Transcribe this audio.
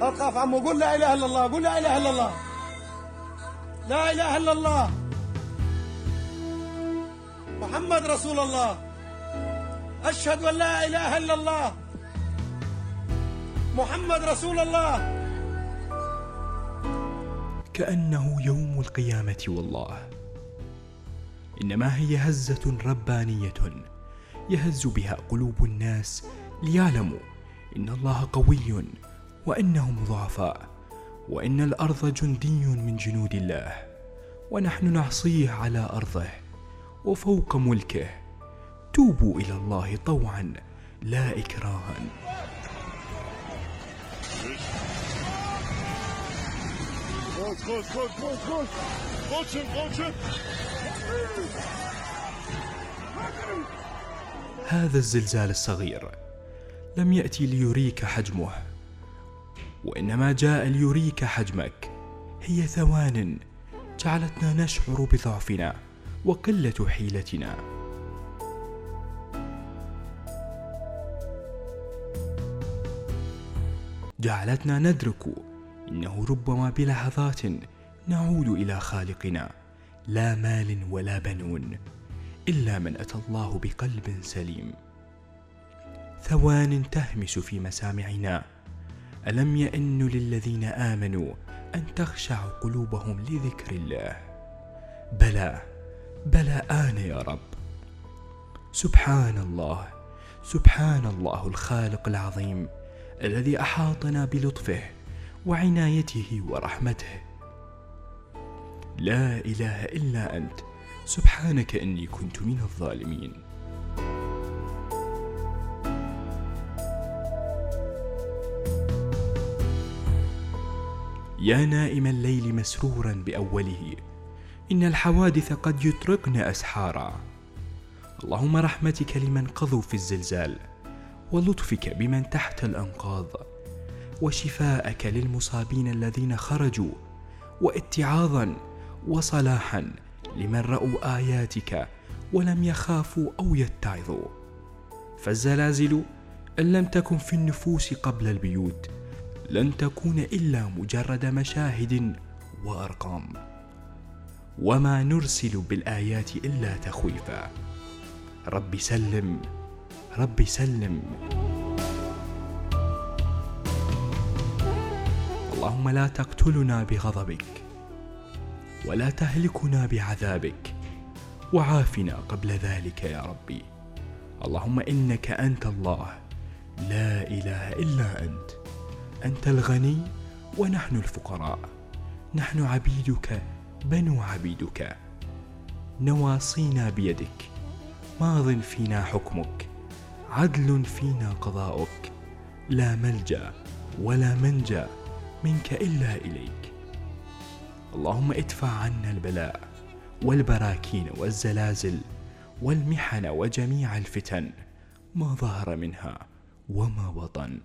تخاف عمو قول لا إله إلا الله قول لا إله إلا الله. لا إله إلا الله. محمد رسول الله. أشهد أن لا إله إلا الله. محمد رسول الله. كأنه يوم القيامة والله. إنما هي هزة ربانية يهز بها قلوب الناس ليعلموا إن الله قوي. وإنهم ضعفاء وإن الأرض جندي من جنود الله ونحن نعصيه على أرضه وفوق ملكه توبوا إلى الله طوعا لا إكراها Koş koş koş koş koş. Koşun koşun. هذا الزلزال الصغير لم يأتي ليريك حجمه وإنما جاء ليريك حجمك. هي ثوان جعلتنا نشعر بضعفنا وقلة حيلتنا. جعلتنا ندرك إنه ربما بلحظات نعود إلى خالقنا لا مال ولا بنون إلا من أتى الله بقلب سليم. ثوان تهمس في مسامعنا ألم يان للذين آمنوا أن تخشع قلوبهم لذكر الله؟ بلى بلى آن يا رب. سبحان الله سبحان الله الخالق العظيم الذي أحاطنا بلطفه وعنايته ورحمته. لا إله إلا أنت. سبحانك إني كنت من الظالمين. يا نائم الليل مسرورا بأوله. إن الحوادث قد يطرقن أسحارا. اللهم رحمتك لمن قضوا في الزلزال ولطفك بمن تحت الأنقاض وشفاءك للمصابين الذين خرجوا واتعاظا وصلاحا لمن رأوا آياتك ولم يخافوا أو يتعظوا. فالزلازل إن لم تكن في النفوس قبل البيوت لن تكون إلا مجرد مشاهد وأرقام. وما نرسل بالآيات إلا تخويفا. رب سلم رب سلم. اللهم لا تقتلنا بغضبك ولا تهلكنا بعذابك وعافنا قبل ذلك يا ربي. اللهم إنك أنت الله. لا إله إلا أنت. أنت الغني ونحن الفقراء. نحن عبيدك بنو عبيدك. نواصينا بيدك. ماض فينا حكمك. عدل فينا قضاؤك. لا ملجأ ولا منجأ منك إلا إليك. اللهم ادفع عنا البلاء والبراكين والزلازل والمحن وجميع الفتن ما ظهر منها وما بطن.